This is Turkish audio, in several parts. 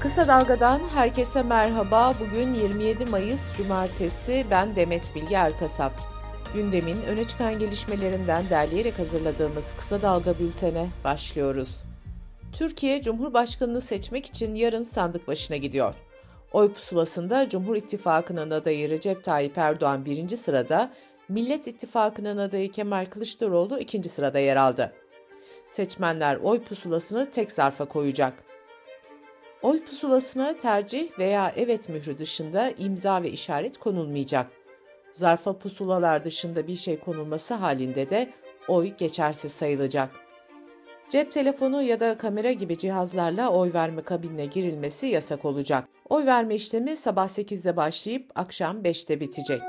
Kısa Dalga'dan herkese merhaba. Bugün 27 Mayıs Cumartesi. Ben Demet Bilge Erkasap. Gündemin öne çıkan gelişmelerinden derleyerek hazırladığımız Kısa Dalga bültene başlıyoruz. Türkiye Cumhurbaşkanını seçmek için yarın sandık başına gidiyor. Oy pusulasında Cumhur İttifakı'nın adayı Recep Tayyip Erdoğan birinci sırada, Millet İttifakı'nın adayı Kemal Kılıçdaroğlu ikinci sırada yer aldı. Seçmenler oy pusulasını tek zarfa koyacak. Oy pusulasına tercih veya evet mührü dışında imza ve işaret konulmayacak. Zarfa pusulalar dışında bir şey konulması halinde de oy geçersiz sayılacak. Cep telefonu ya da kamera gibi cihazlarla oy verme kabinine girilmesi yasak olacak. Oy verme işlemi sabah 8'de başlayıp akşam 5'te bitecek.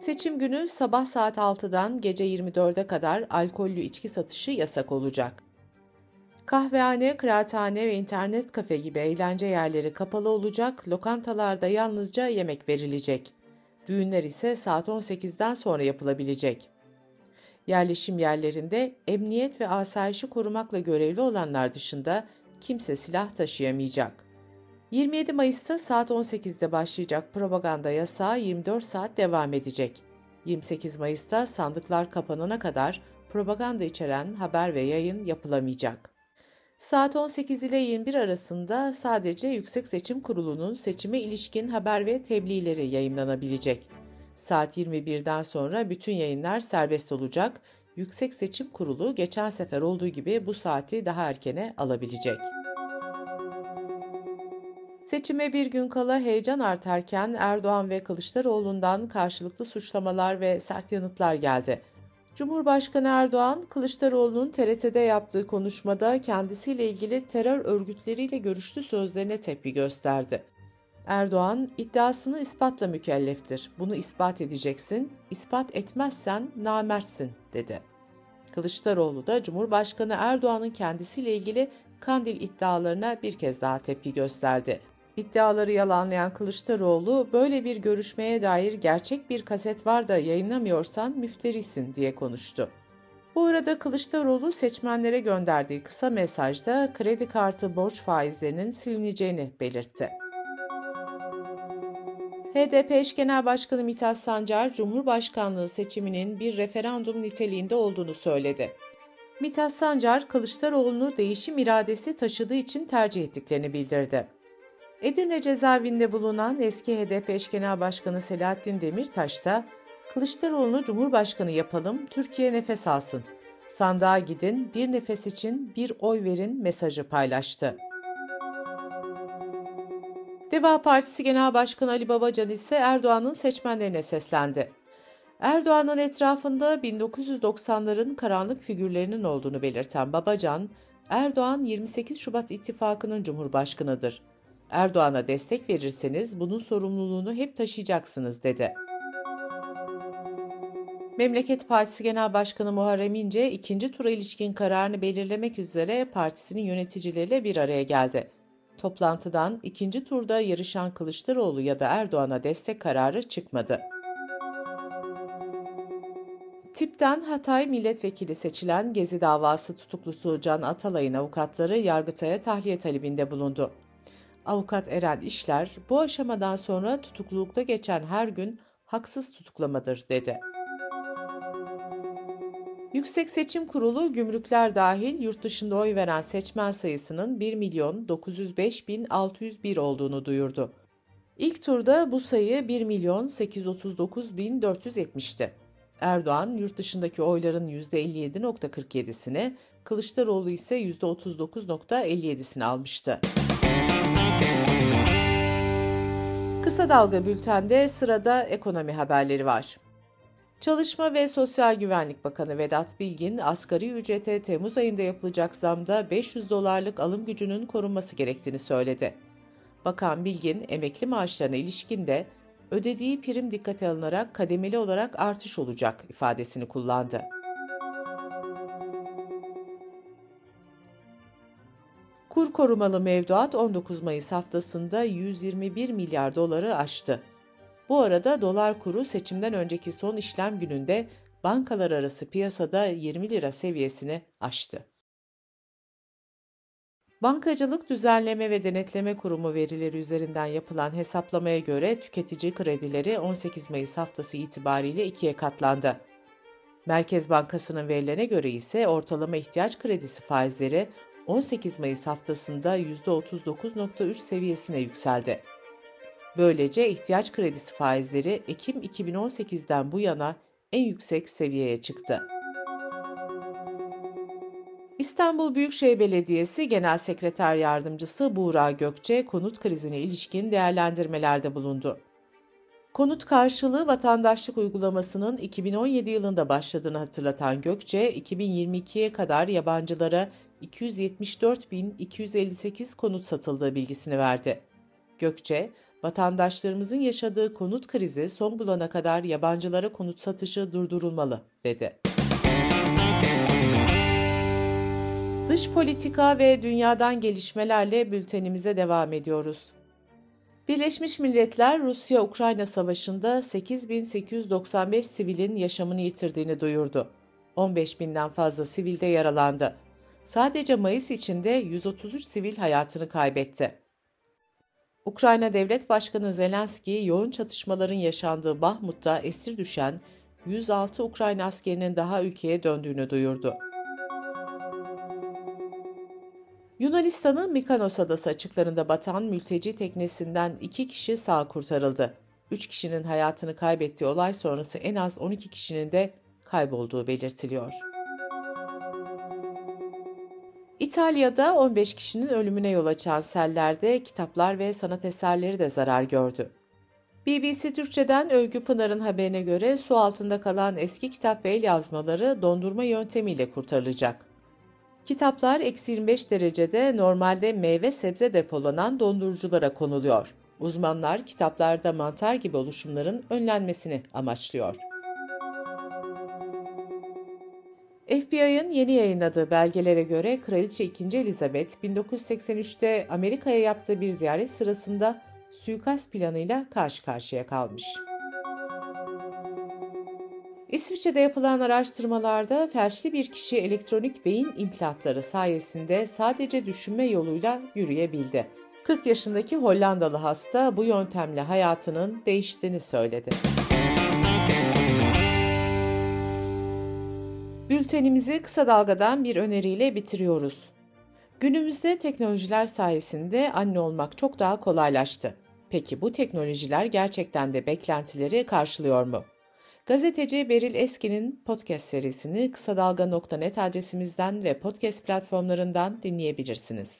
Seçim günü sabah saat 6'dan gece 24'e kadar alkollü içki satışı yasak olacak. Kahvehane, kıraathane ve internet kafe gibi eğlence yerleri kapalı olacak, lokantalarda yalnızca yemek verilecek. Düğünler ise saat 18'den sonra yapılabilecek. Yerleşim yerlerinde emniyet ve asayişi korumakla görevli olanlar dışında kimse silah taşıyamayacak. 27 Mayıs'ta saat 18'de başlayacak propaganda yasağı 24 saat devam edecek. 28 Mayıs'ta sandıklar kapanana kadar propaganda içeren haber ve yayın yapılamayacak. Saat 18 ile 21 arasında sadece Yüksek Seçim Kurulu'nun seçime ilişkin haber ve tebliğleri yayınlanabilecek. Saat 21'den sonra bütün yayınlar serbest olacak. Yüksek Seçim Kurulu geçen sefer olduğu gibi bu saati daha erkene alabilecek. Seçime bir gün kala heyecan artarken Erdoğan ve Kılıçdaroğlu'ndan karşılıklı suçlamalar ve sert yanıtlar geldi. Cumhurbaşkanı Erdoğan, Kılıçdaroğlu'nun TRT'de yaptığı konuşmada kendisiyle ilgili terör örgütleriyle görüştü sözlerine tepki gösterdi. Erdoğan, iddiasını ispatla mükelleftir. Bunu ispat edeceksin. İspat etmezsen namertsin, dedi. Kılıçdaroğlu da Cumhurbaşkanı Erdoğan'ın kendisiyle ilgili Kandil iddialarına bir kez daha tepki gösterdi. İddiaları yalanlayan Kılıçdaroğlu, böyle bir görüşmeye dair gerçek bir kaset var da yayınlamıyorsan müfterisin diye konuştu. Bu arada Kılıçdaroğlu seçmenlere gönderdiği kısa mesajda kredi kartı borç faizlerinin silineceğini belirtti. HDP eş genel başkanı Mithat Sancar, Cumhurbaşkanlığı seçiminin bir referandum niteliğinde olduğunu söyledi. Mithat Sancar, Kılıçdaroğlu'nu değişim iradesi taşıdığı için tercih ettiklerini bildirdi. Edirne cezaevinde bulunan eski HDP eş genel başkanı Selahattin Demirtaş da Kılıçdaroğlu'nu Cumhurbaşkanı yapalım, Türkiye nefes alsın. Sandığa gidin, bir nefes için bir oy verin mesajı paylaştı. Deva Partisi Genel Başkanı Ali Babacan ise Erdoğan'ın seçmenlerine seslendi. Erdoğan'ın etrafında 1990'ların karanlık figürlerinin olduğunu belirten Babacan, Erdoğan 28 Şubat ittifakının cumhurbaşkanıdır. Erdoğan'a destek verirseniz bunun sorumluluğunu hep taşıyacaksınız dedi. Memleket Partisi Genel Başkanı Muharrem İnce ikinci tura ilişkin kararını belirlemek üzere partisinin yöneticileriyle bir araya geldi. Toplantıdan ikinci turda yarışan Kılıçdaroğlu ya da Erdoğan'a destek kararı çıkmadı. Tipten Hatay milletvekili seçilen Gezi davası tutuklusu Can Atalay'ın avukatları Yargıtay'a tahliye talebinde bulundu. Avukat Eren İşler, bu aşamadan sonra tutuklulukta geçen her gün haksız tutuklamadır dedi. Yüksek Seçim Kurulu gümrükler dahil yurt dışında oy veren seçmen sayısının 1 milyon 905 bin 601 olduğunu duyurdu. İlk turda bu sayı 1 milyon 839 bin 470'ti. Erdoğan yurt dışındaki oyların %57.47'sini, Kılıçdaroğlu ise %39.57'sini almıştı. Kısa Dalga Bülten'de sırada ekonomi haberleri var. Çalışma ve Sosyal Güvenlik Bakanı Vedat Bilgin, asgari ücrete Temmuz ayında yapılacak zamda 500 dolarlık alım gücünün korunması gerektiğini söyledi. Bakan Bilgin, emekli maaşlarına ilişkin de ödediği prim dikkate alınarak kademeli olarak artış olacak ifadesini kullandı. Korumalı mevduat 19 Mayıs haftasında 121 milyar doları aştı. Bu arada dolar kuru seçimden önceki son işlem gününde bankalar arası piyasada 20 lira seviyesini aştı. Bankacılık Düzenleme ve Denetleme Kurumu verileri üzerinden yapılan hesaplamaya göre tüketici kredileri 18 Mayıs haftası itibariyle ikiye katlandı. Merkez Bankası'nın verilerine göre ise ortalama ihtiyaç kredisi faizleri 18 Mayıs haftasında %39.3 seviyesine yükseldi. Böylece ihtiyaç kredisi faizleri Ekim 2018'den bu yana en yüksek seviyeye çıktı. İstanbul Büyükşehir Belediyesi Genel Sekreter Yardımcısı Buğra Gökçe konut krizine ilişkin değerlendirmelerde bulundu. Konut karşılığı vatandaşlık uygulamasının 2017 yılında başladığını hatırlatan Gökçe, 2022'ye kadar yabancılara 274.258 konut satıldığı bilgisini verdi. Gökçe, vatandaşlarımızın yaşadığı konut krizi son bulana kadar yabancılara konut satışı durdurulmalı, dedi. Dış politika ve dünyadan gelişmelerle bültenimize devam ediyoruz. Birleşmiş Milletler Rusya-Ukrayna savaşında 8895 sivilin yaşamını yitirdiğini duyurdu. 15 binden fazla sivil de yaralandı. Sadece Mayıs içinde 133 sivil hayatını kaybetti. Ukrayna Devlet Başkanı Zelenski, yoğun çatışmaların yaşandığı Bahmut'ta esir düşen 106 Ukrayna askerinin daha ülkeye döndüğünü duyurdu. Yunanistan'ın Mikanos adası açıklarında batan mülteci teknesinden iki kişi sağ kurtarıldı. Üç kişinin hayatını kaybettiği olay sonrası en az 12 kişinin de kaybolduğu belirtiliyor. İtalya'da 15 kişinin ölümüne yol açan sellerde kitaplar ve sanat eserleri de zarar gördü. BBC Türkçe'den Övgü Pınar'ın haberine göre su altında kalan eski kitap ve el yazmaları dondurma yöntemiyle kurtarılacak. Kitaplar eksi 25 derecede normalde meyve sebze depolanan donduruculara konuluyor. Uzmanlar kitaplarda mantar gibi oluşumların önlenmesini amaçlıyor. FBI'ın yeni yayınladığı belgelere göre Kraliçe 2. Elizabeth 1983'te Amerika'ya yaptığı bir ziyaret sırasında suikast planıyla karşı karşıya kalmış. İsviçre'de yapılan araştırmalarda felçli bir kişi elektronik beyin implantları sayesinde sadece düşünme yoluyla yürüyebildi. 40 yaşındaki Hollandalı hasta bu yöntemle hayatının değiştiğini söyledi. Bültenimizi kısa dalgadan bir öneriyle bitiriyoruz. Günümüzde teknolojiler sayesinde anne olmak çok daha kolaylaştı. Peki bu teknolojiler gerçekten de beklentileri karşılıyor mu? Gazeteci Beril Eski'nin podcast serisini kısa dalga.net adresimizden ve podcast platformlarından dinleyebilirsiniz.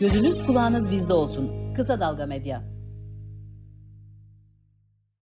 Gözünüz kulağınız bizde olsun. Kısa Dalga Medya.